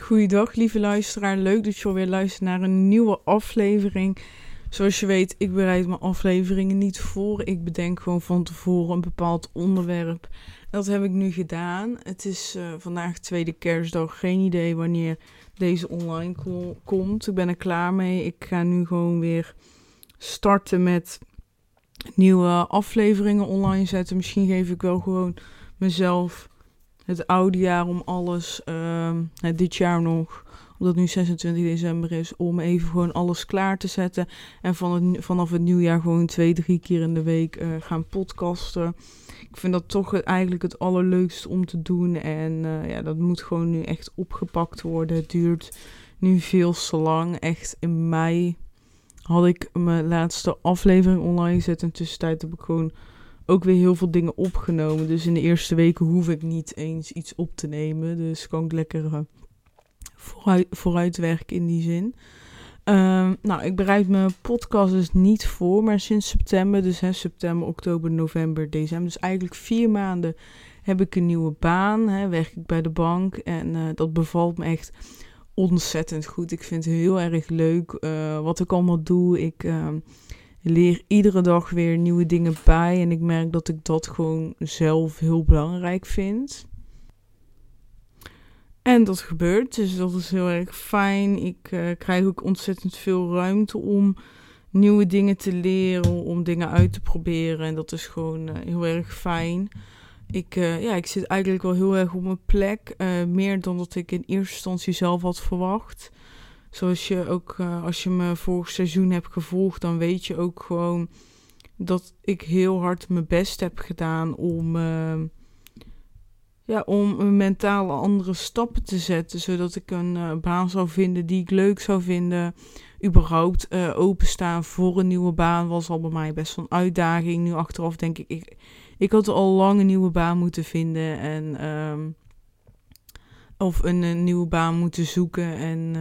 Goeiedag, lieve luisteraar. Leuk dat je alweer luistert naar een nieuwe aflevering. Zoals je weet, ik bereid mijn afleveringen niet voor. Ik bedenk gewoon van tevoren een bepaald onderwerp. Dat heb ik nu gedaan. Het is uh, vandaag tweede kerstdag. Geen idee wanneer deze online komt. Ik ben er klaar mee. Ik ga nu gewoon weer starten met nieuwe afleveringen online zetten. Misschien geef ik wel gewoon mezelf het oude jaar om alles, uh, dit jaar nog, omdat nu 26 december is, om even gewoon alles klaar te zetten. En van het, vanaf het nieuwjaar gewoon twee, drie keer in de week uh, gaan podcasten. Ik vind dat toch eigenlijk het allerleukste om te doen. En uh, ja, dat moet gewoon nu echt opgepakt worden. Het duurt nu veel te lang. Echt in mei had ik mijn laatste aflevering online gezet. En tussentijd heb ik gewoon ook weer heel veel dingen opgenomen. Dus in de eerste weken hoef ik niet eens iets op te nemen. Dus kan ik lekker uh, vooruit, vooruitwerken in die zin. Uh, nou, ik bereid mijn podcast dus niet voor, maar sinds september, dus hè, september, oktober, november, december. Dus eigenlijk vier maanden heb ik een nieuwe baan. Hè, werk ik bij de bank en uh, dat bevalt me echt ontzettend goed. Ik vind het heel erg leuk uh, wat ik allemaal doe. Ik leer iedere dag weer nieuwe dingen bij. En ik merk dat ik dat gewoon zelf heel belangrijk vind. En dat gebeurt, dus dat is heel erg fijn. Ik uh, krijg ook ontzettend veel ruimte om nieuwe dingen te leren, om dingen uit te proberen. En dat is gewoon uh, heel erg fijn. Ik, uh, ja, ik zit eigenlijk wel heel erg op mijn plek. meer dan dat ik in eerste instantie zelf had verwacht. Zoals je ook, uh, als je me vorig seizoen hebt gevolgd, dan weet je ook gewoon dat ik heel hard mijn best heb gedaan om, uh, ja, om mentale andere stappen te zetten. Zodat ik een uh, baan zou vinden die ik leuk zou vinden. Überhaupt openstaan voor een nieuwe baan was al bij mij best een uitdaging. Nu achteraf denk ik, ik, ik had al lang een nieuwe baan moeten vinden. En, ehm, of een, een, nieuwe baan moeten zoeken. En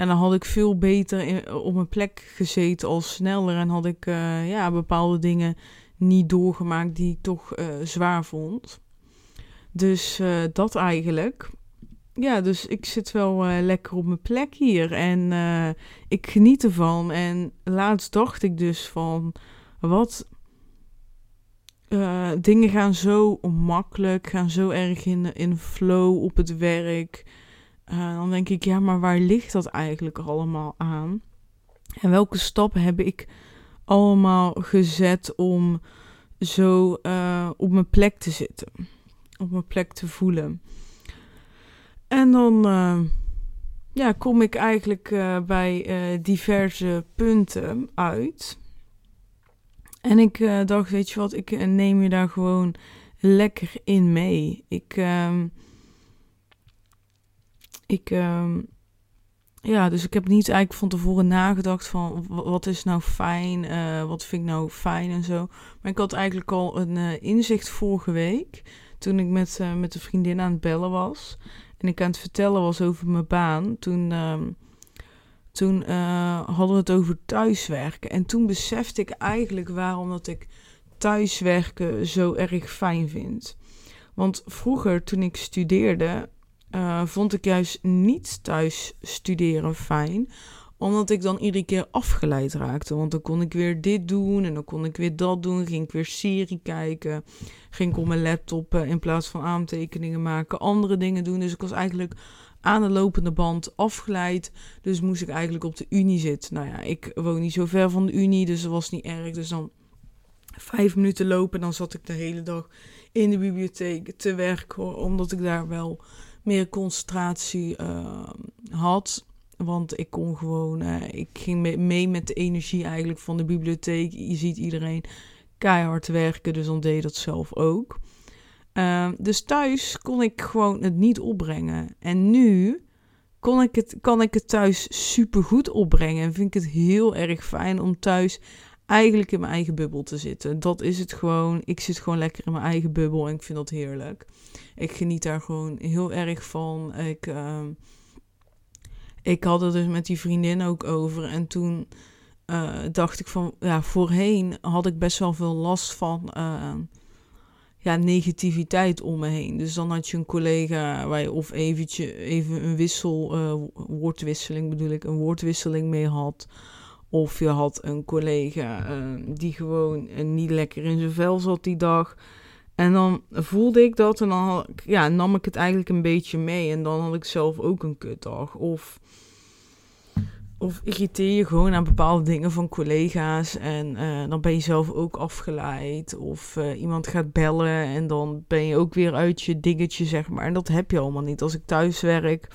en dan had ik veel beter op mijn plek gezeten al sneller. En had ik uh, ja, bepaalde dingen niet doorgemaakt die ik toch uh, zwaar vond. Dus uh, dat eigenlijk. Ja, dus ik zit wel lekker op mijn plek hier. En ik geniet ervan. En laatst dacht ik dus van... Wat... dingen gaan zo makkelijk. Gaan zo erg in, in flow op het werk uh, dan denk ik, ja, maar waar ligt dat eigenlijk allemaal aan? En welke stappen heb ik allemaal gezet om zo uh, op mijn plek te zitten? Op mijn plek te voelen. En dan uh, ja, kom ik eigenlijk bij diverse punten uit. En ik dacht, weet je wat, ik neem je daar gewoon lekker in mee. Ik ehm, ik, uh, ja, dus ik heb niet eigenlijk van tevoren nagedacht van wat is nou fijn, uh, wat vind ik nou fijn en zo. Maar ik had eigenlijk al een uh, inzicht vorige week, toen ik met, uh, met een vriendin aan het bellen was. En ik aan het vertellen was over mijn baan. Toen, ehm, toen hadden we het over thuiswerken. En toen besefte ik eigenlijk waarom dat ik thuiswerken zo erg fijn vind. Want vroeger, toen ik studeerde, uh, vond ik juist niet thuis studeren fijn. Omdat ik dan iedere keer afgeleid raakte. Want dan kon ik weer dit doen en dan kon ik weer dat doen. Ging ik weer serie kijken. Ging ik op mijn laptop uh, in plaats van aantekeningen maken andere dingen doen. Dus ik was eigenlijk aan de lopende band afgeleid. Dus moest ik eigenlijk op de unie zitten. Nou ja, ik woon niet zo ver van de unie, dus dat was niet erg. Dus dan vijf minuten lopen, dan zat ik de hele dag in de bibliotheek te werken. Omdat ik daar wel meer concentratie uh, had. Want ik kon gewoon, uh, ik ging mee met de energie eigenlijk van de bibliotheek. Je ziet iedereen keihard werken, dus dan deed dat zelf ook. Uh, dus thuis kon ik gewoon het niet opbrengen. En nu kon ik het, kan ik het thuis super goed opbrengen. En vind ik het heel erg fijn om thuis eigenlijk in mijn eigen bubbel te zitten. Dat is het gewoon. Ik zit gewoon lekker in mijn eigen bubbel en ik vind dat heerlijk. Ik geniet daar gewoon heel erg van. Ik, uh, ik had het dus met die vriendin ook over. En toen uh, dacht ik van, ja, voorheen had ik best wel veel last van. Uh, ja, negativiteit om me heen. Dus dan had je een collega waar je of eventje, even een wissel, uh, woordwisseling bedoel ik, een woordwisseling mee had. Of je had een collega uh, die gewoon niet lekker in zijn vel zat die dag. En dan voelde ik dat en dan ja, nam ik het eigenlijk een beetje mee. En dan had ik zelf ook een kutdag. Of of irriteer je gewoon aan bepaalde dingen van collega's en uh, dan ben je zelf ook afgeleid. Of uh, iemand gaat bellen en dan ben je ook weer uit je dingetje, zeg maar. En dat heb je allemaal niet. Als ik thuis werk,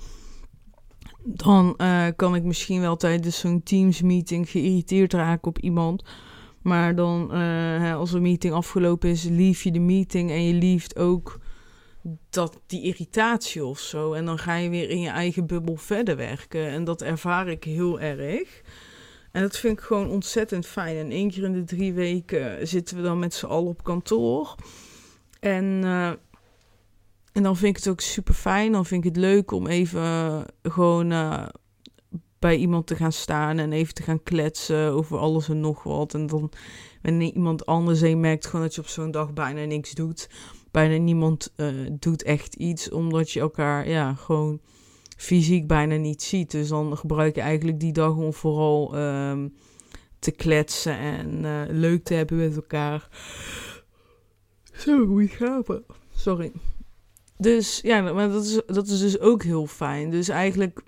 dan uh, kan ik misschien wel tijdens zo'n Teams meeting geïrriteerd raken op iemand. Maar dan, hè, als een meeting afgelopen is, lief je de meeting en je lieft ook dat die irritatie of zo. En dan ga je weer in je eigen bubbel verder werken. En dat ervaar ik heel erg. En dat vind ik gewoon ontzettend fijn. En één keer in de drie weken zitten we dan met z'n allen op kantoor. En, uh, en dan vind ik het ook super fijn. Dan vind ik het leuk om even gewoon uh, bij iemand te gaan staan en even te gaan kletsen over alles en nog wat. En dan wanneer iemand anders en je merkt gewoon dat je op zo'n dag bijna niks doet bijna niemand uh, doet echt iets, omdat je elkaar ja, gewoon fysiek bijna niet ziet. Dus dan gebruik je eigenlijk die dag om vooral um, te kletsen en uh, leuk te hebben met elkaar. Zo, moet gapen. Sorry. Dus ja, maar dat is, dat is dus ook heel fijn. Dus eigenlijk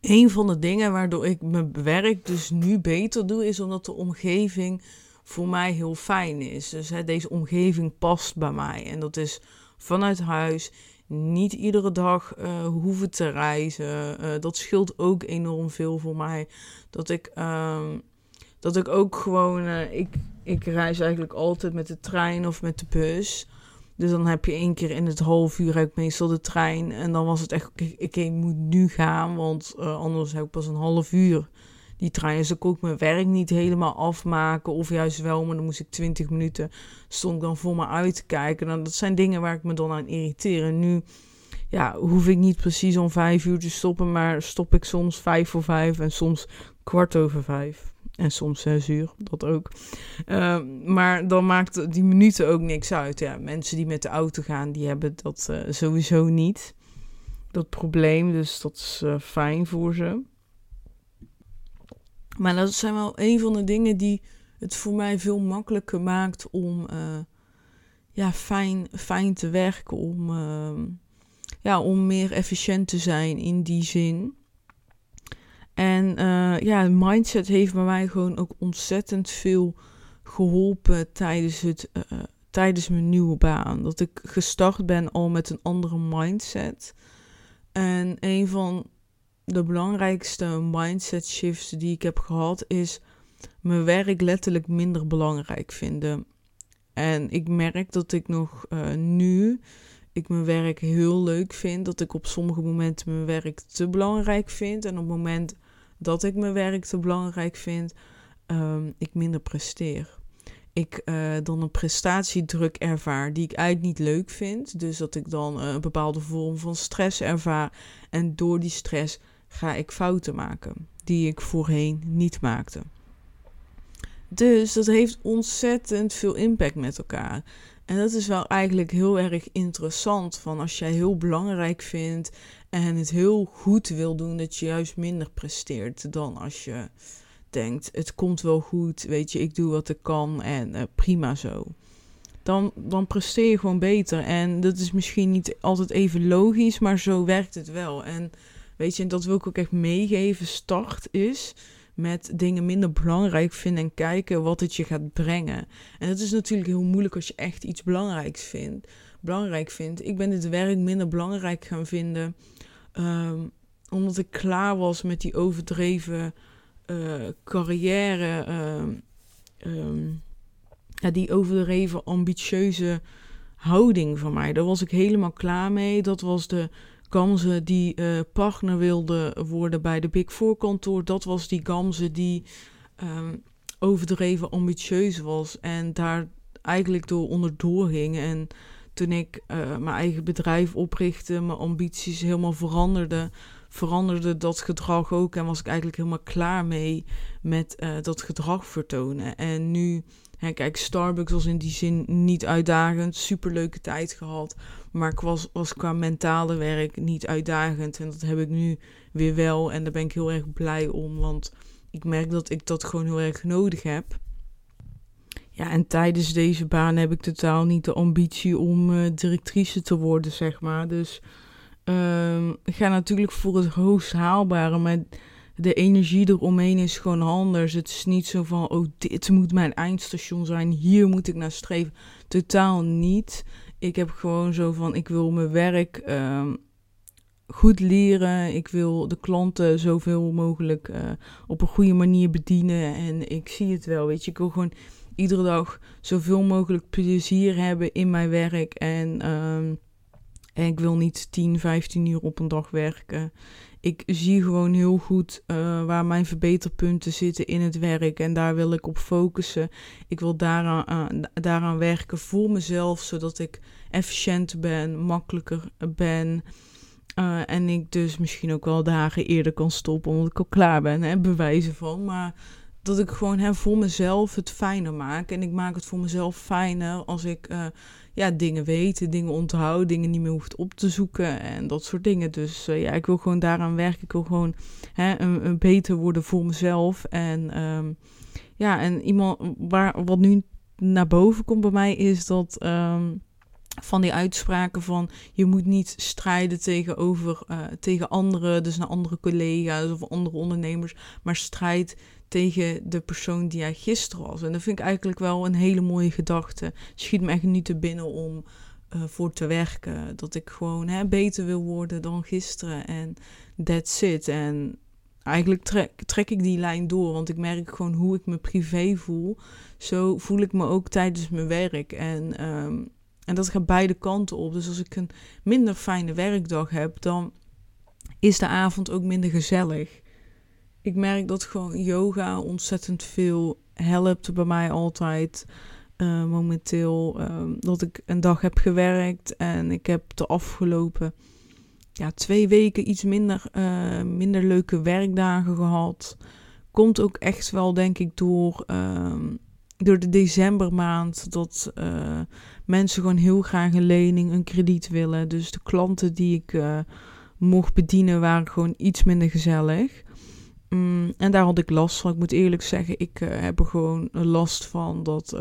een van de dingen waardoor ik mijn werk dus nu beter doe, is omdat de omgeving voor mij heel fijn is. Dus hè, deze omgeving past bij mij. En dat is vanuit huis. Niet iedere dag uh, hoeven te reizen. Uh, dat scheelt ook enorm veel voor mij. Dat ik, uh, dat ik ook gewoon. Uh, ik, ik reis eigenlijk altijd met de trein of met de bus. Dus dan heb je één keer in het half uur ik meestal de trein. En dan was het echt, ik, ik moet nu gaan, want anders heb ik pas een half uur die trein. Dus ik kon mijn werk niet helemaal afmaken. Of juist wel, maar dan moest ik 20 minuten. Stond dan voor me uit te kijken. Nou, dat zijn dingen waar ik me dan aan irriteer. En nu ja, hoef ik niet precies om vijf uur te stoppen. Maar stop ik soms vijf voor vijf en soms kwart over vijf. En soms zes uur, dat ook. Uh, maar dan maakt die minuten ook niks uit. Ja, mensen die met de auto gaan, die hebben dat uh, sowieso niet. Dat probleem, dus dat is uh, fijn voor ze. Maar dat zijn wel een van de dingen die het voor mij veel makkelijker maakt om uh, ja, fijn, fijn te werken. Om, uh, ja, om meer efficiënt te zijn in die zin. En uh, ja, mindset heeft bij mij gewoon ook ontzettend veel geholpen tijdens, het, tijdens mijn nieuwe baan. Dat ik gestart ben al met een andere mindset. En een van de belangrijkste mindset shifts die ik heb gehad is mijn werk letterlijk minder belangrijk vinden. En ik merk dat ik nog nu ik mijn werk heel leuk vind, dat ik op sommige momenten mijn werk te belangrijk vind en op het moment dat ik mijn werk te belangrijk vind, um, ik minder presteer. Ik uh, dan een prestatiedruk ervaar die ik eigenlijk niet leuk vind. Dus dat ik dan uh, een bepaalde vorm van stress ervaar. En door die stress ga ik fouten maken die ik voorheen niet maakte. Dus dat heeft ontzettend veel impact met elkaar. En dat is wel eigenlijk heel erg interessant. Van als jij heel belangrijk vindt en het heel goed wil doen, dat je juist minder presteert dan als je denkt: het komt wel goed, weet je, ik doe wat ik kan en uh, prima zo. Dan, dan presteer je gewoon beter. En dat is misschien niet altijd even logisch, maar zo werkt het wel. En Weet je, en dat wil ik ook echt meegeven. Start is met dingen minder belangrijk vinden en kijken wat het je gaat brengen. En dat is natuurlijk heel moeilijk als je echt iets belangrijks vindt. Belangrijk vindt. Ik ben dit werk minder belangrijk gaan vinden. Um, omdat ik klaar was met die overdreven uh, carrière. Um, ja, die overdreven ambitieuze houding van mij. Daar was ik helemaal klaar mee. Dat was de Gamze die uh, partner wilde worden bij de Big Four kantoor. Dat was die Gamze die um, overdreven ambitieus was en daar eigenlijk door onderdoor ging. En toen ik uh, mijn eigen bedrijf oprichtte, mijn ambities helemaal veranderden, veranderde dat gedrag ook en was ik eigenlijk helemaal klaar mee met uh, dat gedrag vertonen. En nu, hè, kijk, Starbucks was in die zin niet uitdagend, superleuke tijd gehad, maar ik was, qua mentale werk niet uitdagend en dat heb ik nu weer wel en daar ben ik heel erg blij om, want ik merk dat ik dat gewoon heel erg nodig heb. Ja, en tijdens deze baan heb ik totaal niet de ambitie om uh, directrice te worden, zeg maar. Dus uh, ik ga natuurlijk voor het hoogst haalbare, maar de energie eromheen is gewoon anders. Het is niet zo van, oh, dit moet mijn eindstation zijn, hier moet ik naar streven. Totaal niet. Ik heb gewoon zo van, ik wil mijn werk uh, goed leren. Ik wil de klanten zoveel mogelijk uh, op een goede manier bedienen. En ik zie het wel, weet je. Ik wil gewoon iedere dag zoveel mogelijk plezier hebben in mijn werk. En, um, en ik wil niet 10, 15 uur op een dag werken. Ik zie gewoon heel goed uh, waar mijn verbeterpunten zitten in het werk. En daar wil ik op focussen. Ik wil daaraan, uh, daaraan werken voor mezelf, zodat ik efficiënter ben, makkelijker ben. Uh, en ik dus misschien ook wel dagen eerder kan stoppen omdat ik al klaar ben, hè, bewijzen van. Maar dat ik gewoon hè, voor mezelf het fijner maak. En ik maak het voor mezelf fijner als ik ja, dingen weet, dingen onthoud, dingen niet meer hoeft op te zoeken en dat soort dingen. Dus uh, ja, ik wil gewoon daaraan werken. Ik wil gewoon hè, een, beter worden voor mezelf. En um, ja, en iemand waar wat nu naar boven komt bij mij is dat. Um, van die uitspraken van je moet niet strijden tegenover uh, tegen anderen, dus naar andere collega's of andere ondernemers, maar strijd tegen de persoon die hij gisteren was. En dat vind ik eigenlijk wel een hele mooie gedachte. Schiet me echt niet te binnen om uh, voor te werken. Dat ik gewoon hè, beter wil worden dan gisteren. En that's it. En eigenlijk trek, trek ik die lijn door. Want ik merk gewoon hoe ik me privé voel. Zo voel ik me ook tijdens mijn werk. En, um, en dat gaat beide kanten op. Dus als ik een minder fijne werkdag heb, dan is de avond ook minder gezellig ik merk dat gewoon yoga ontzettend veel helpt bij mij altijd. Uh, momenteel uh, dat ik een dag heb gewerkt en ik heb de afgelopen ja, twee weken iets minder, uh, minder leuke werkdagen gehad. Komt ook echt wel, denk ik, door, ehm, door de decembermaand. Dat mensen gewoon heel graag een lening, een krediet willen. Dus de klanten die ik mocht bedienen waren gewoon iets minder gezellig. Mm, en daar had ik last van. Ik moet eerlijk zeggen, ik uh, heb er gewoon last van dat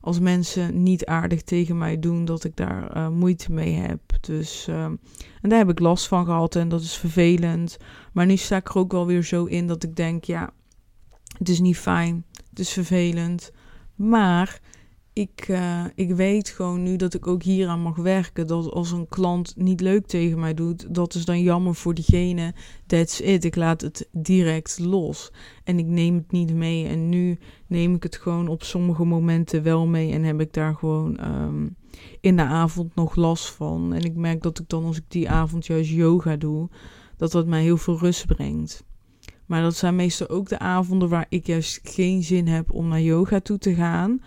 als mensen niet aardig tegen mij doen, dat ik daar moeite mee heb. Dus, en daar heb ik last van gehad en dat is vervelend. Maar nu sta ik er ook wel weer zo in dat ik denk, ja, het is niet fijn, is vervelend. Maar ik, uh, ik weet gewoon nu dat ik ook hieraan mag werken. Dat als een klant niet leuk tegen mij doet, dat is dan jammer voor diegene. That's it. Ik laat het direct los. En ik neem het niet mee. En nu neem ik het gewoon op sommige momenten wel mee. En heb ik daar gewoon um, in de avond nog last van. En ik merk dat ik dan, als ik die avond juist yoga doe, dat dat mij heel veel rust brengt. Maar dat zijn meestal ook de avonden waar ik juist geen zin heb om naar yoga toe te gaan.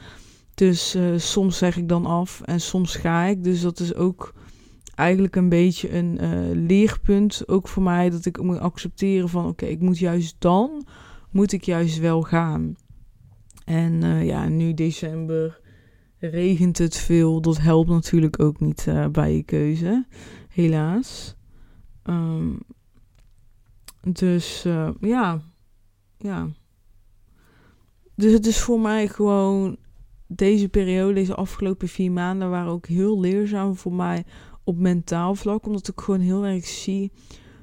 Dus uh, soms zeg ik dan af en soms ga ik. Dus dat is ook eigenlijk een beetje een uh, leerpunt. Ook voor mij dat ik moet accepteren van oké, ik moet juist dan, moet ik juist wel gaan. En uh, ja, nu december regent het veel. Dat helpt natuurlijk ook niet bij je keuze, helaas. Um, dus ja, ja. Dus het is voor mij gewoon deze periode, deze afgelopen vier maanden, waren ook heel leerzaam voor mij op mentaal vlak. Omdat ik gewoon heel erg zie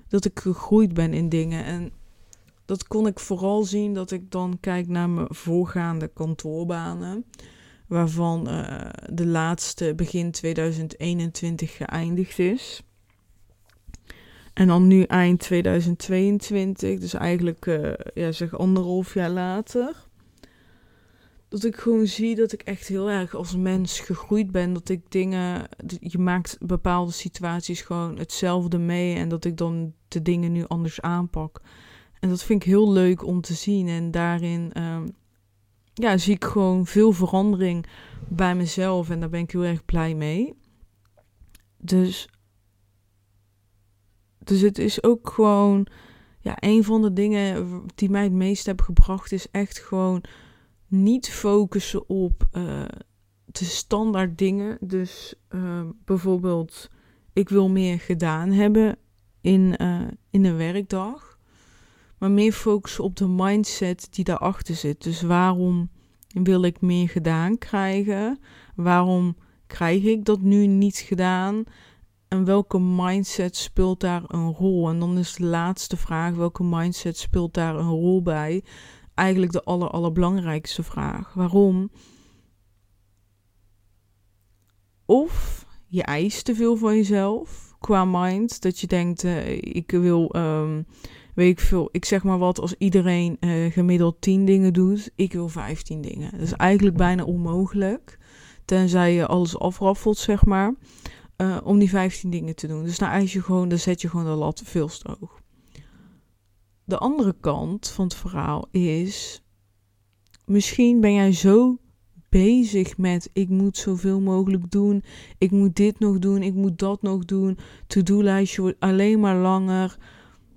dat ik gegroeid ben in dingen. En dat kon ik vooral zien dat ik dan kijk naar mijn voorgaande kantoorbanen. Waarvan uh, de laatste begin 2021 geëindigd is. En dan nu eind 2022, dus eigenlijk uh, ja, zeg anderhalf jaar later dat ik gewoon zie dat ik echt heel erg als mens gegroeid ben. Dat ik dingen, je maakt bepaalde situaties gewoon hetzelfde mee en dat ik dan de dingen nu anders aanpak. En dat vind ik heel leuk om te zien. En daarin um, ja, zie ik gewoon veel verandering bij mezelf en daar ben ik heel erg blij mee. Dus, dus het is ook gewoon, ja, een van de dingen die mij het meest hebben gebracht is echt gewoon niet focussen op uh, de standaard dingen. Dus uh, bijvoorbeeld, ik wil meer gedaan hebben in, uh, in een werkdag. Maar meer focussen op de mindset die daarachter zit. Dus waarom wil ik meer gedaan krijgen? Waarom krijg ik dat nu niet gedaan? En welke mindset speelt daar een rol? En dan is de laatste vraag: welke mindset speelt daar een rol bij? Eigenlijk de aller, allerbelangrijkste vraag. Waarom? Of je eist te veel van jezelf qua mind. Dat je denkt: uh, ik wil. Um, weet ik veel, ik zeg maar wat, als iedereen uh, gemiddeld 10 dingen doet, ik wil 15 dingen. Dat is eigenlijk bijna onmogelijk. Tenzij je alles afraffelt, zeg maar. Uh, om die 15 dingen te doen. Dus dan eis je gewoon, dan zet je gewoon de lat veel te hoog. De andere kant van het verhaal is. Misschien ben jij zo bezig met ik moet zoveel mogelijk doen. Ik moet dit nog doen, ik moet dat nog doen. To-do-lijstje wordt alleen maar langer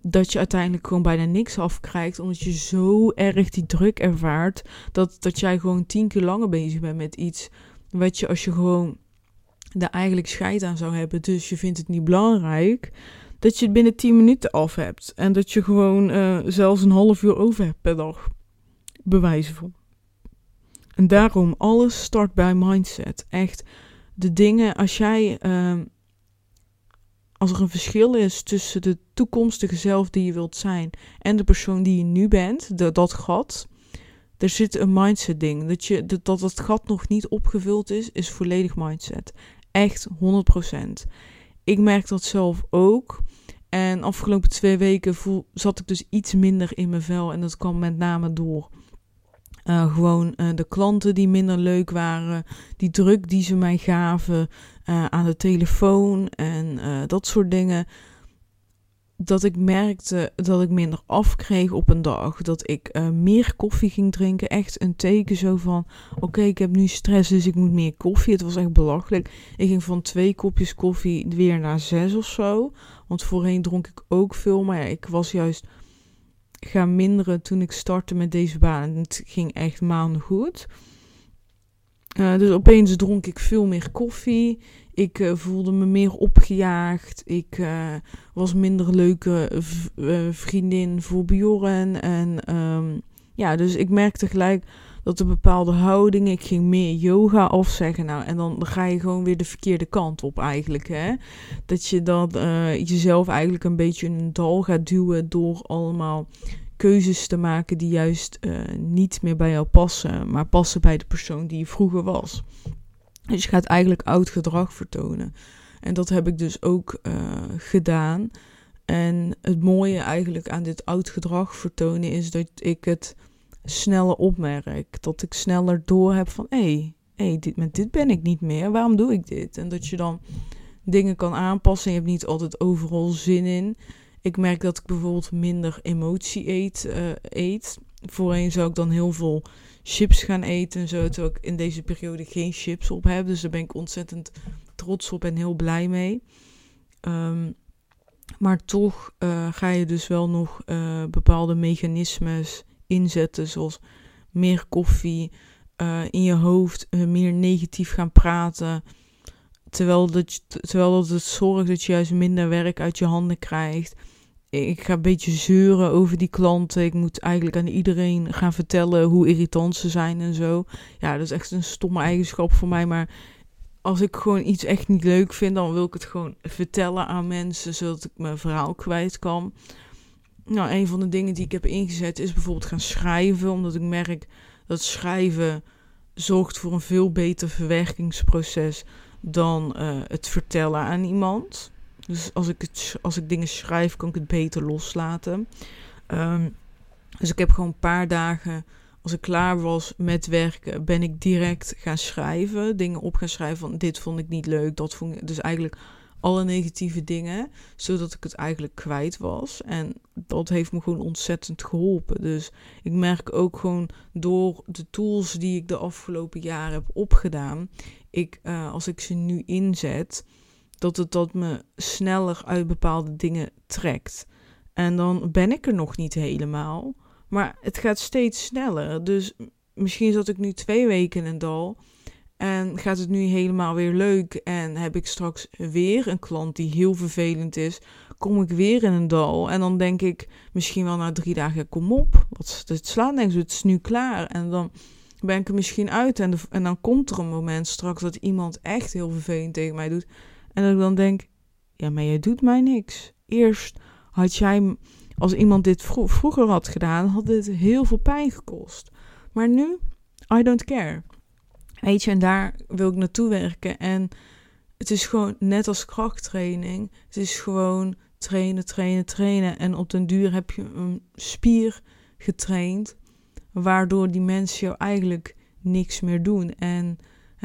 dat je uiteindelijk gewoon bijna niks afkrijgt. Omdat je zo erg die druk ervaart. Dat, dat jij gewoon tien keer langer bezig bent met iets. Wat je als je gewoon daar eigenlijk scheid aan zou hebben. Dus je vindt het niet belangrijk. Dat je het binnen 10 minuten af hebt. En dat je gewoon uh, zelfs een half uur over hebt per dag. Bewijzen van. En daarom, alles start bij mindset. Echt, de dingen, als jij uh, als er een verschil is tussen de toekomstige zelf die je wilt zijn en de persoon die je nu bent, dat gat, er zit een mindset ding. Dat, je, dat, dat gat nog niet opgevuld is, is volledig mindset. Echt 100%. Ik merk dat zelf ook. En afgelopen twee weken voel, zat ik dus iets minder in mijn vel. En dat kwam met name door uh, gewoon uh, de klanten die minder leuk waren, die druk die ze mij gaven uh, aan de telefoon en dat soort dingen. Dat ik merkte dat ik minder afkreeg op een dag. Dat ik meer koffie ging drinken. Echt een teken zo van: oké, ik heb nu stress, dus ik moet meer koffie. Het was echt belachelijk. Ik ging van twee kopjes koffie weer naar zes of zo. Want voorheen dronk ik ook veel. Maar ja, ik was juist gaan minderen toen ik startte met deze baan. Het ging echt maanden goed. Uh, dus opeens dronk ik veel meer koffie. Ik uh, voelde me meer opgejaagd. Ik uh, was minder leuke vriendin voor Bjorn. En um, ja, dus ik merkte gelijk dat een bepaalde houding. Ik ging meer yoga afzeggen. Nou, en dan ga je gewoon weer de verkeerde kant op eigenlijk. Hè? Dat je dan jezelf eigenlijk een beetje in een dal gaat duwen door allemaal keuzes te maken die juist uh, niet meer bij jou passen, maar passen bij de persoon die je vroeger was. Dus je gaat eigenlijk oud gedrag vertonen. En dat heb ik dus ook uh, gedaan. En het mooie eigenlijk aan dit oud gedrag vertonen is dat ik het sneller opmerk. Dat ik sneller door heb van hé, hey, hey, dit, met dit ben ik niet meer. Waarom doe ik dit? En dat je dan dingen kan aanpassen. Je hebt niet altijd overal zin in. Ik merk dat ik bijvoorbeeld minder emotie eet. Uh, eet. Voorheen zou ik dan heel veel chips gaan eten en zo. Terwijl ik in deze periode geen chips op heb. Dus daar ben ik ontzettend trots op en heel blij mee. Um, maar toch uh, ga je dus wel nog uh, bepaalde mechanismes inzetten, zoals meer koffie, in je hoofd meer negatief gaan praten. Terwijl dat, terwijl dat het zorgt dat je juist minder werk uit je handen krijgt. Ik ga een beetje zeuren over die klanten. Ik moet eigenlijk aan iedereen gaan vertellen hoe irritant ze zijn en zo. Ja, dat is echt een stomme eigenschap voor mij. Maar als ik gewoon iets echt niet leuk vind, dan wil ik het gewoon vertellen aan mensen, zodat ik mijn verhaal kwijt kan. Nou, een van de dingen die ik heb ingezet is bijvoorbeeld gaan schrijven, omdat ik merk dat schrijven zorgt voor een veel beter verwerkingsproces dan uh, het vertellen aan iemand. Dus als ik, het, als ik dingen schrijf, kan ik het beter loslaten. Um, dus ik heb gewoon een paar dagen, als ik klaar was met werken, ben ik direct gaan schrijven. Dingen op gaan schrijven van dit vond ik niet leuk, dat vond ik... Dus eigenlijk alle negatieve dingen, zodat ik het eigenlijk kwijt was. En dat heeft me gewoon ontzettend geholpen. Dus ik merk ook gewoon door de tools die ik de afgelopen jaren heb opgedaan, ik, uh, als ik ze nu inzet, dat het dat me sneller uit bepaalde dingen trekt. En dan ben ik er nog niet helemaal. Maar het gaat steeds sneller. Dus misschien zat ik nu twee weken in een dal. En gaat het nu helemaal weer leuk. En heb ik straks weer een klant die heel vervelend is. Kom ik weer in een dal. En dan denk ik misschien wel na drie dagen: kom op. Wat, het slaat niks. Het is nu klaar. En dan ben ik er misschien uit. En, en dan komt er een moment straks dat iemand echt heel vervelend tegen mij doet. En dat ik dan denk: ja, maar jij doet mij niks. Eerst had jij, als iemand dit vroeger had gedaan, had dit heel veel pijn gekost. Maar nu, I don't care. Weet je, en daar wil ik naartoe werken. En het is gewoon net als krachttraining. Het is gewoon trainen, trainen, trainen. En op den duur heb je een spier getraind, waardoor die mensen jou eigenlijk niks meer doen. En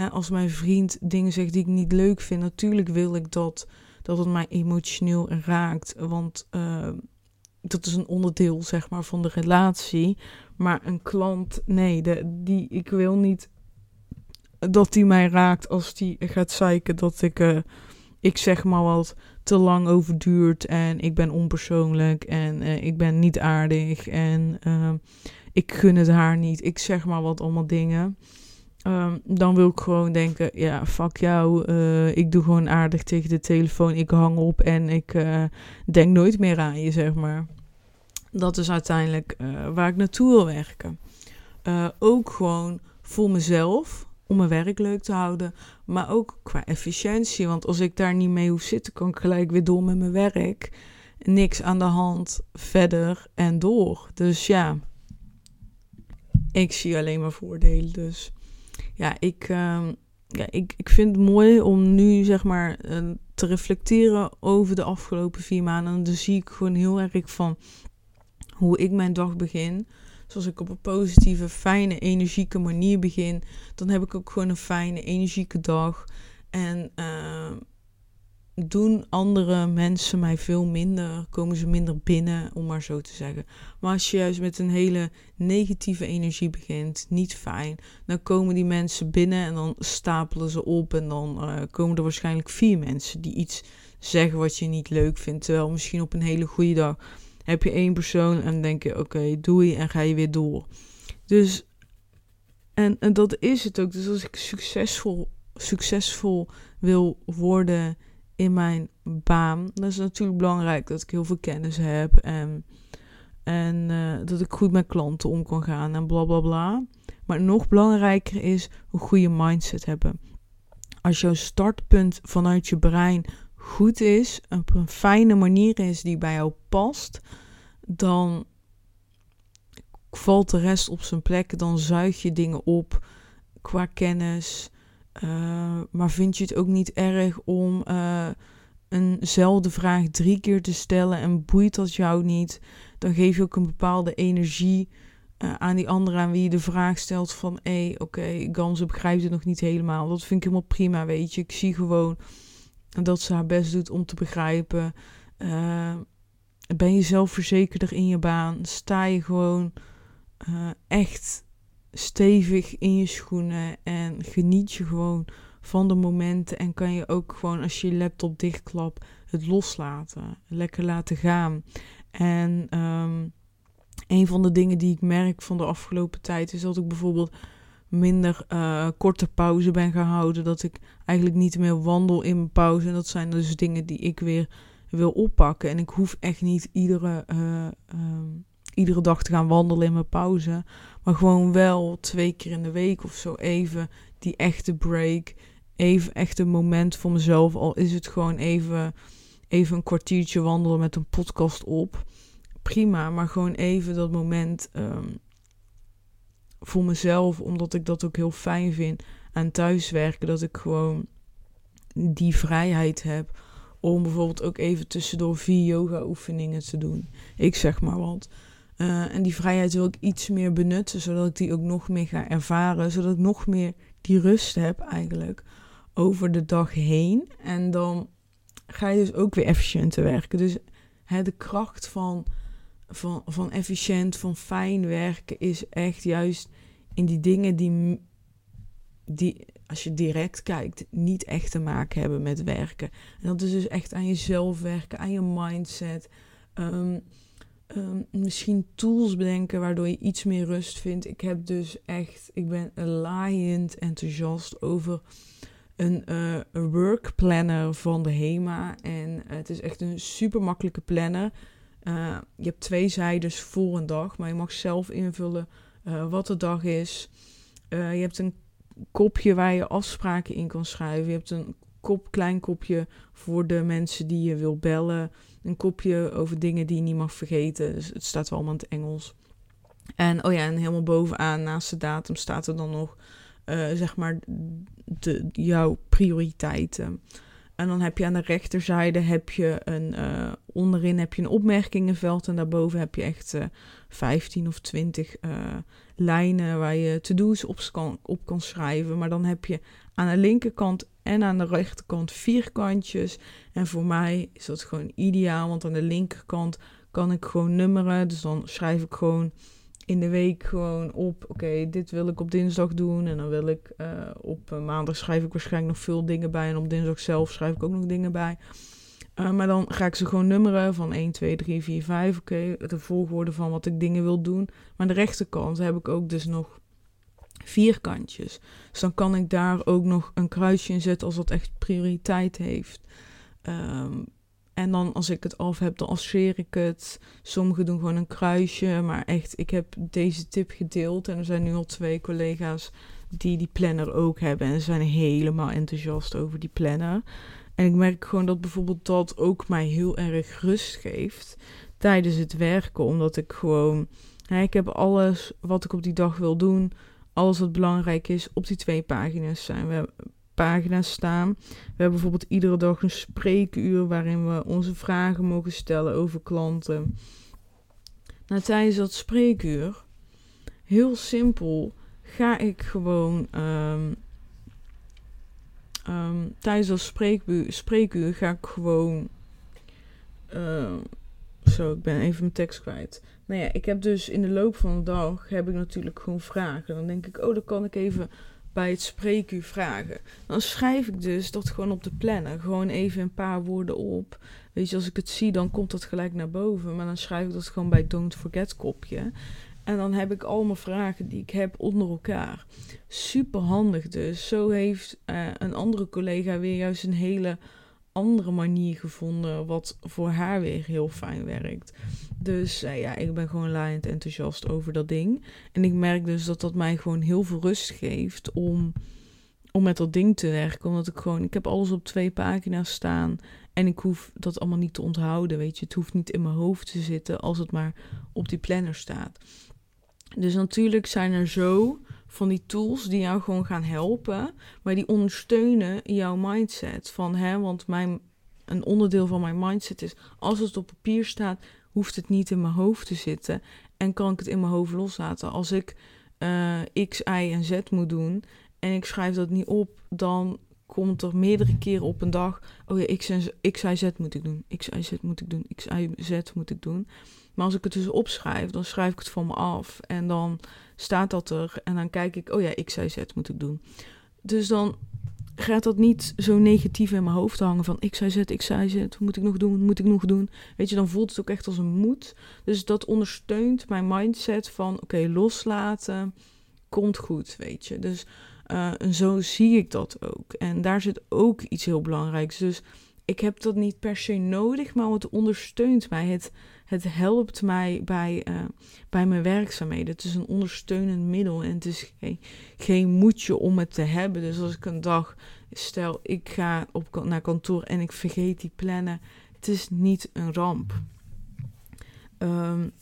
als mijn vriend dingen zegt die ik niet leuk vind, natuurlijk wil ik dat, dat het mij emotioneel raakt. Want uh, dat is een onderdeel, zeg maar, van de relatie. Maar een klant, nee, de, die, ik wil niet dat die mij raakt als die gaat zeiken dat ik, uh, ik zeg maar wat te lang overduurt en ik ben onpersoonlijk en uh, ik ben niet aardig en ik gun het haar niet. Ik zeg maar wat allemaal dingen. Um, dan wil ik gewoon denken, ja, fuck jou. Uh, ik doe gewoon aardig tegen de telefoon. Ik hang op en ik uh, denk nooit meer aan je, zeg maar. Dat is uiteindelijk uh, waar ik naartoe wil werken. ook gewoon voor mezelf, om mijn werk leuk te houden. Maar ook qua efficiëntie. Want als ik daar niet mee hoef zitten, kan ik gelijk weer door met mijn werk. Niks aan de hand, verder en door. Dus ja, ik zie alleen maar voordelen. Dus ja, ik, uh, ja ik, ik vind het mooi om nu zeg maar uh, te reflecteren over de afgelopen vier maanden. En dan zie ik gewoon heel erg van hoe ik mijn dag begin. Zoals ik op een positieve, fijne, energieke manier begin, dan heb ik ook gewoon een fijne, energieke dag. En uh, doen andere mensen mij veel minder, komen ze minder binnen, om maar zo te zeggen. Maar als je juist met een hele negatieve energie begint, niet fijn, dan komen die mensen binnen en dan stapelen ze op en dan uh, komen er waarschijnlijk vier mensen die iets zeggen wat je niet leuk vindt. Terwijl misschien op een hele goede dag heb je één persoon en denk je, oké, okay, doei en ga je weer door. Dus, en, en dat is het ook. Dus als ik succesvol, succesvol wil worden in mijn baan. Dat is natuurlijk belangrijk dat ik heel veel kennis heb en, en uh, dat ik goed met klanten om kan gaan en bla bla bla. Maar nog belangrijker is een goede mindset hebben. Als jouw startpunt vanuit je brein goed is, op een fijne manier is die bij jou past, dan valt de rest op zijn plek. Dan zuig je dingen op qua kennis, uh, maar vind je het ook niet erg om uh, eenzelfde vraag drie keer te stellen en boeit dat jou niet? Dan geef je ook een bepaalde energie uh, aan die andere aan wie je de vraag stelt van... hé, hey, oké, okay, begrijpt het nog niet helemaal. Dat vind ik helemaal prima, weet je. Ik zie gewoon dat ze haar best doet om te begrijpen. ben je zelfverzekerder in je baan? Sta je gewoon echt stevig in je schoenen en geniet je gewoon van de momenten en kan je ook gewoon als je je laptop dichtklapt het loslaten, lekker laten gaan. En um, een van de dingen die ik merk van de afgelopen tijd is dat ik bijvoorbeeld minder uh, korte pauze ben gaan houden, dat ik eigenlijk niet meer wandel in mijn pauze. En dat zijn dus dingen die ik weer wil oppakken. En ik hoef echt niet iedere uh, um, iedere dag te gaan wandelen in mijn pauze. Maar gewoon wel twee keer in de week of zo even die echte break. Even echt een moment voor mezelf. Al is het gewoon even, even een kwartiertje wandelen met een podcast op. Prima, maar gewoon even dat moment um, voor mezelf. Omdat ik dat ook heel fijn vind aan thuiswerken. Dat ik gewoon die vrijheid heb om bijvoorbeeld ook even tussendoor vier yoga oefeningen te doen. Ik zeg maar wat. Uh, en die vrijheid wil ik iets meer benutten, zodat ik die ook nog meer ga ervaren, zodat ik nog meer die rust heb eigenlijk over de dag heen. En dan ga je dus ook weer efficiënter werken. Dus hè, de kracht van, van, van efficiënt, van fijn werken is echt juist in die dingen die, die als je direct kijkt, niet echt te maken hebben met werken. En dat is dus echt aan jezelf werken, aan je mindset. Ehm, ehm, misschien tools bedenken waardoor je iets meer rust vindt. Ik heb dus echt, ik ben laaiend enthousiast over een uh, work planner van de HEMA. En het is echt een super makkelijke planner. Uh, je hebt twee zijdes voor een dag, maar je mag zelf invullen uh, wat de dag is. je hebt een kopje waar je afspraken in kan schrijven. Je hebt een kop, klein kopje voor de mensen die je wil bellen. Een kopje over dingen die je niet mag vergeten. Dus het staat wel allemaal in het Engels. En oh ja, en helemaal bovenaan naast de datum staat er dan nog, uh, zeg maar, de, jouw prioriteiten. En dan heb je aan de rechterzijde heb je een, uh, onderin heb je een opmerkingenveld en daarboven heb je echt uh, eh, 15 of 20 lijnen waar je to-do's op kan, op kan schrijven. Maar dan heb je aan de linkerkant en aan de rechterkant vierkantjes. En voor mij is dat gewoon ideaal, want aan de linkerkant kan ik gewoon nummeren. Dus dan schrijf ik gewoon in de week gewoon op, oké, dit wil ik op dinsdag doen. En dan wil ik uh, op maandag schrijf ik waarschijnlijk nog veel dingen bij. En op dinsdag zelf schrijf ik ook nog dingen bij. Uh, maar dan ga ik ze gewoon nummeren van 1, 2, 3, 4, 5. Oké, de volgorde van wat ik dingen wil doen. Maar de rechterkant heb ik ook dus nog vierkantjes. Dus dan kan ik daar ook nog een kruisje in zetten als dat echt prioriteit heeft. Um, en dan als ik het af heb, dan asseer ik het. Sommigen doen gewoon een kruisje. Maar echt, ik heb deze tip gedeeld. En er zijn nu al twee collega's die die planner ook hebben. En ze zijn helemaal enthousiast over die planner. En ik merk gewoon dat bijvoorbeeld dat ook mij heel erg rust geeft tijdens het werken. Omdat ik gewoon, hè, ik heb alles wat ik op die dag wil doen, alles wat belangrijk is, op die twee pagina's zijn. We pagina's staan. We hebben bijvoorbeeld iedere dag een spreekuur waarin we onze vragen mogen stellen over klanten. Nou, tijdens dat spreekuur, heel simpel, ga ik gewoon um, um, tijdens dat spreekuur, spreekuur ga ik gewoon. Uh, zo, ik ben even mijn tekst kwijt. Nou ja, ik heb dus in de loop van de dag heb ik natuurlijk gewoon vragen. Dan denk ik, oh, dan kan ik even bij het spreekuur vragen. Dan schrijf ik dus dat gewoon op de planner. Gewoon even een paar woorden op. Weet je, als ik het zie, dan komt dat gelijk naar boven. Maar dan schrijf ik dat gewoon bij Don't Forget kopje. En dan heb ik allemaal vragen die ik heb onder elkaar. Super handig dus. Zo heeft uh, een andere collega weer juist een hele andere manier gevonden. Wat voor haar weer heel fijn werkt. Dus uh, ja, ik ben gewoon laaiend enthousiast over dat ding. En ik merk dus dat dat mij gewoon heel veel rust geeft om, om met dat ding te werken. Omdat ik gewoon, ik heb alles op twee pagina's staan. En ik hoef dat allemaal niet te onthouden, weet je. Het hoeft niet in mijn hoofd te zitten als het maar op die planner staat. Dus natuurlijk zijn er zo van die tools die jou gewoon gaan helpen, maar die ondersteunen jouw mindset. Van, hè, want mijn, een onderdeel van mijn mindset is, als het op papier staat, hoeft het niet in mijn hoofd te zitten en kan ik het in mijn hoofd loslaten. Als ik uh, X, Y en Z moet doen en ik schrijf dat niet op, dan komt er meerdere keren op een dag, oh ja, X, Y, Z moet ik doen, X, Y, Z moet ik doen, X, Y, Z moet ik doen. Maar als ik het dus opschrijf, dan schrijf ik het van me af. En dan staat dat er. En dan kijk ik, oh ja, X, Y, Z moet ik doen. Dus dan gaat dat niet zo negatief in mijn hoofd hangen van X, Y, Z, X, Y, Z. Wat moet ik nog doen? Moet ik nog doen? Weet je, dan voelt het ook echt als een moed. Dus dat ondersteunt mijn mindset van, oké, loslaten komt goed, weet je. Dus uh, zo zie ik dat ook. En daar zit ook iets heel belangrijks. Dus ik heb dat niet per se nodig, maar het ondersteunt mij. Het, het helpt mij bij, uh, bij mijn werkzaamheden. Het is een ondersteunend middel en het is geen, geen moedje om het te hebben. Dus als ik een dag, stel ik ga op, naar kantoor en ik vergeet die plannen, het is niet een ramp. Um,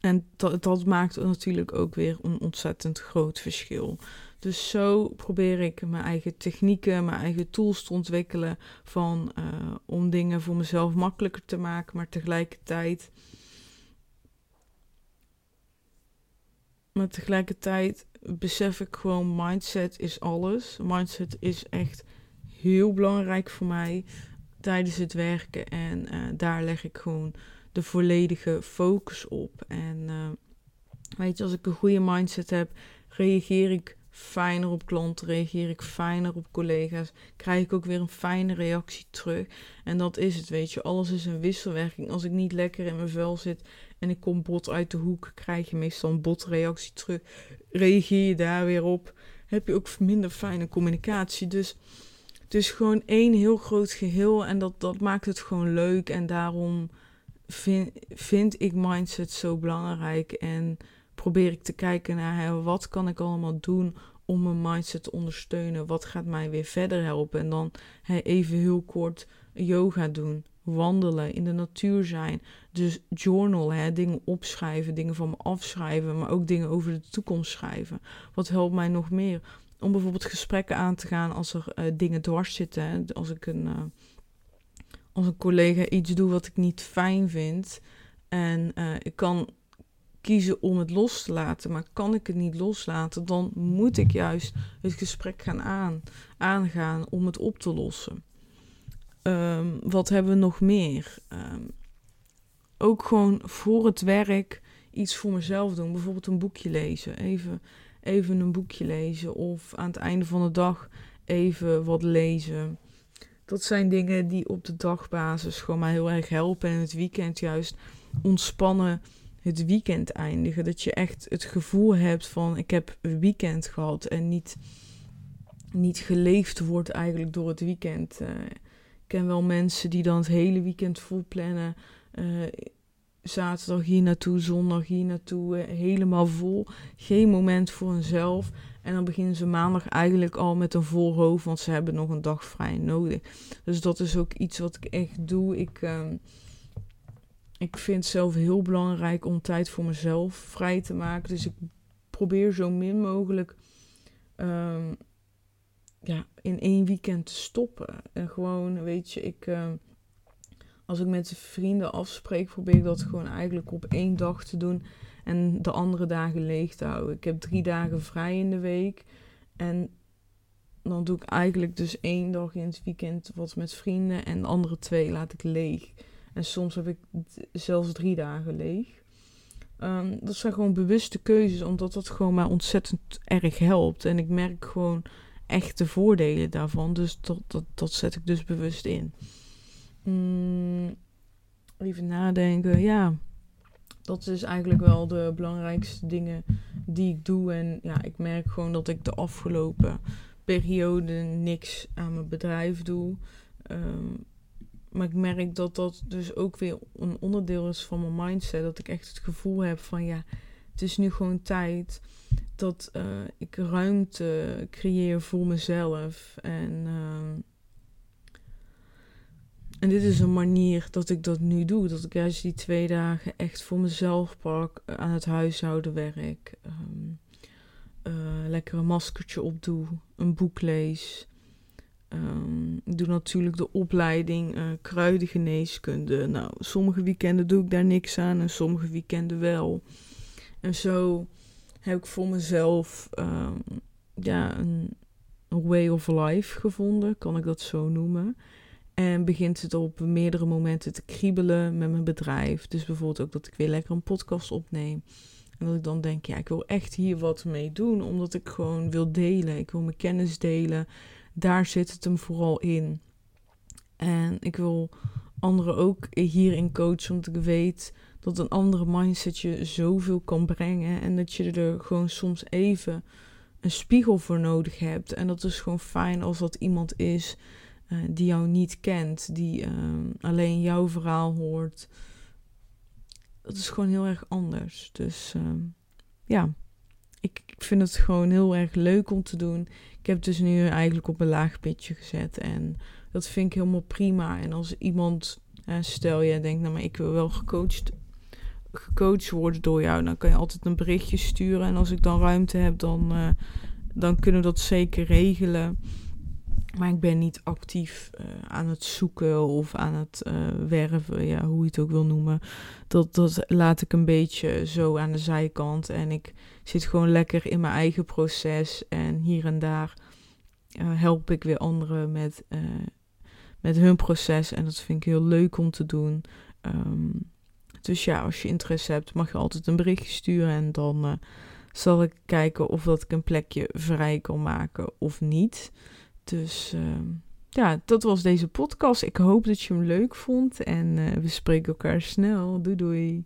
en dat maakt natuurlijk ook weer een ontzettend groot verschil. Dus zo probeer ik mijn eigen technieken, mijn eigen tools te ontwikkelen van, uh, om dingen voor mezelf makkelijker te maken, maar tegelijkertijd. Maar tegelijkertijd besef ik gewoon, mindset is alles. Mindset is echt heel belangrijk voor mij tijdens het werken. En uh, daar leg ik gewoon de volledige focus op. En uh, weet je, als ik een goede mindset heb, reageer ik fijner op klanten, reageer ik fijner op collega's, krijg ik ook weer een fijne reactie terug. En dat is het, weet je. Alles is een wisselwerking. Als ik niet lekker in mijn vel zit en ik kom bot uit de hoek, krijg je meestal een botreactie terug. Reageer je daar weer op, heb je ook minder fijne communicatie. Dus het is gewoon één heel groot geheel en dat, dat maakt het gewoon leuk. En daarom vind, vind ik mindset zo belangrijk. En probeer ik te kijken naar hè, wat kan ik allemaal doen om mijn mindset te ondersteunen. Wat gaat mij weer verder helpen. En dan hè, even heel kort yoga doen. Wandelen, in de natuur zijn. Dus journal, hè, dingen opschrijven, dingen van me afschrijven, maar ook dingen over de toekomst schrijven. Wat helpt mij nog meer? Om bijvoorbeeld gesprekken aan te gaan als er uh, dingen dwars zitten. Als ik een, uh, als een collega iets doe wat ik niet fijn vind. En uh, ik kan kiezen om het los te laten. Maar kan ik het niet loslaten, dan moet ik juist het gesprek gaan aan, aangaan om het op te lossen. Um, wat hebben we nog meer? Um, ook gewoon voor het werk iets voor mezelf doen. Bijvoorbeeld een boekje lezen. Even, even een boekje lezen. Of aan het einde van de dag even wat lezen. Dat zijn dingen die op de dagbasis gewoon mij heel erg helpen. En het weekend juist ontspannen het weekend eindigen. Dat je echt het gevoel hebt van ik heb een weekend gehad. En niet, niet geleefd wordt eigenlijk door het weekend. Uh, ik ken wel mensen die dan het hele weekend vol plannen. Uh, zaterdag hier naartoe, zondag hier naartoe, uh, helemaal vol. Geen moment voor hunzelf. En dan beginnen ze maandag eigenlijk al met een vol hoofd, want ze hebben nog een dag vrij nodig. Dus dat is ook iets wat ik echt doe. Ik, uh, ik vind zelf heel belangrijk om tijd voor mezelf vrij te maken. Dus ik probeer zo min mogelijk um, ja, in één weekend te stoppen. En gewoon, weet je, ik, uh, als ik met vrienden afspreek, probeer ik dat gewoon eigenlijk op één dag te doen. En de andere dagen leeg te houden. Ik heb drie dagen vrij in de week. En dan doe ik eigenlijk dus één dag in het weekend wat met vrienden. En de andere twee laat ik leeg. En soms heb ik zelfs drie dagen leeg. Um, dat zijn gewoon bewuste keuzes, omdat dat gewoon mij ontzettend erg helpt. En ik merk gewoon echt de voordelen daarvan. Dus dat, dat, zet ik dus bewust in. Mm, even nadenken. Ja, dat is eigenlijk wel de belangrijkste dingen die ik doe. En ja, ik merk gewoon dat ik de afgelopen periode niks aan mijn bedrijf doe. Um, maar ik merk dat dat dus ook weer een onderdeel is van mijn mindset. Dat ik echt het gevoel heb van ja, het is nu gewoon tijd dat uh, ik ruimte creëer voor mezelf. En, uh, en dit is een manier dat ik dat nu doe. Dat ik juist die twee dagen echt voor mezelf pak aan het huishoudenwerk. Um, uh, lekker een maskertje opdoe, een boek lees. Um, ik doe natuurlijk de opleiding uh, kruidengeneeskunde. Nou, sommige weekenden doe ik daar niks aan en sommige weekenden wel. En zo heb ik voor mezelf um, ja, een, een, way of life gevonden, kan ik dat zo noemen. En begint het op meerdere momenten te kriebelen met mijn bedrijf. Dus bijvoorbeeld ook dat ik weer lekker een podcast opneem. En dat ik dan denk, ja, ik wil echt hier wat mee doen, omdat ik gewoon wil delen. Ik wil mijn kennis delen daar zit het hem vooral in. En ik wil anderen ook hierin coachen, want ik weet dat een andere mindset je zoveel kan brengen. En dat je er gewoon soms even een spiegel voor nodig hebt. En dat is gewoon fijn als dat iemand is uh, die jou niet kent, die uh, alleen jouw verhaal hoort. Dat is gewoon heel erg anders. Dus uh, ja ik vind het gewoon heel erg leuk om te doen. Heb dus nu eigenlijk op een laag pitje gezet. En dat vind ik helemaal prima. En als iemand, stel jij denkt, nou maar ik wil wel gecoacht, gecoacht worden door jou. Dan kan je altijd een berichtje sturen. En als ik dan ruimte heb, dan, uh, dan kunnen we dat zeker regelen. Maar ik ben niet actief uh, aan het zoeken of aan het uh, werven, ja, hoe je het ook wil noemen. Dat, dat laat ik een beetje zo aan de zijkant. En ik zit gewoon lekker in mijn eigen proces. En hier en daar uh, help ik weer anderen met, met hun proces. En dat vind ik heel leuk om te doen. Um, dus ja, als je interesse hebt, mag je altijd een berichtje sturen. En dan zal ik kijken of dat ik een plekje vrij kan maken of niet. Dus ehm, ja, dat was deze podcast. Ik hoop dat je hem leuk vond en we spreken elkaar snel. Doei doei.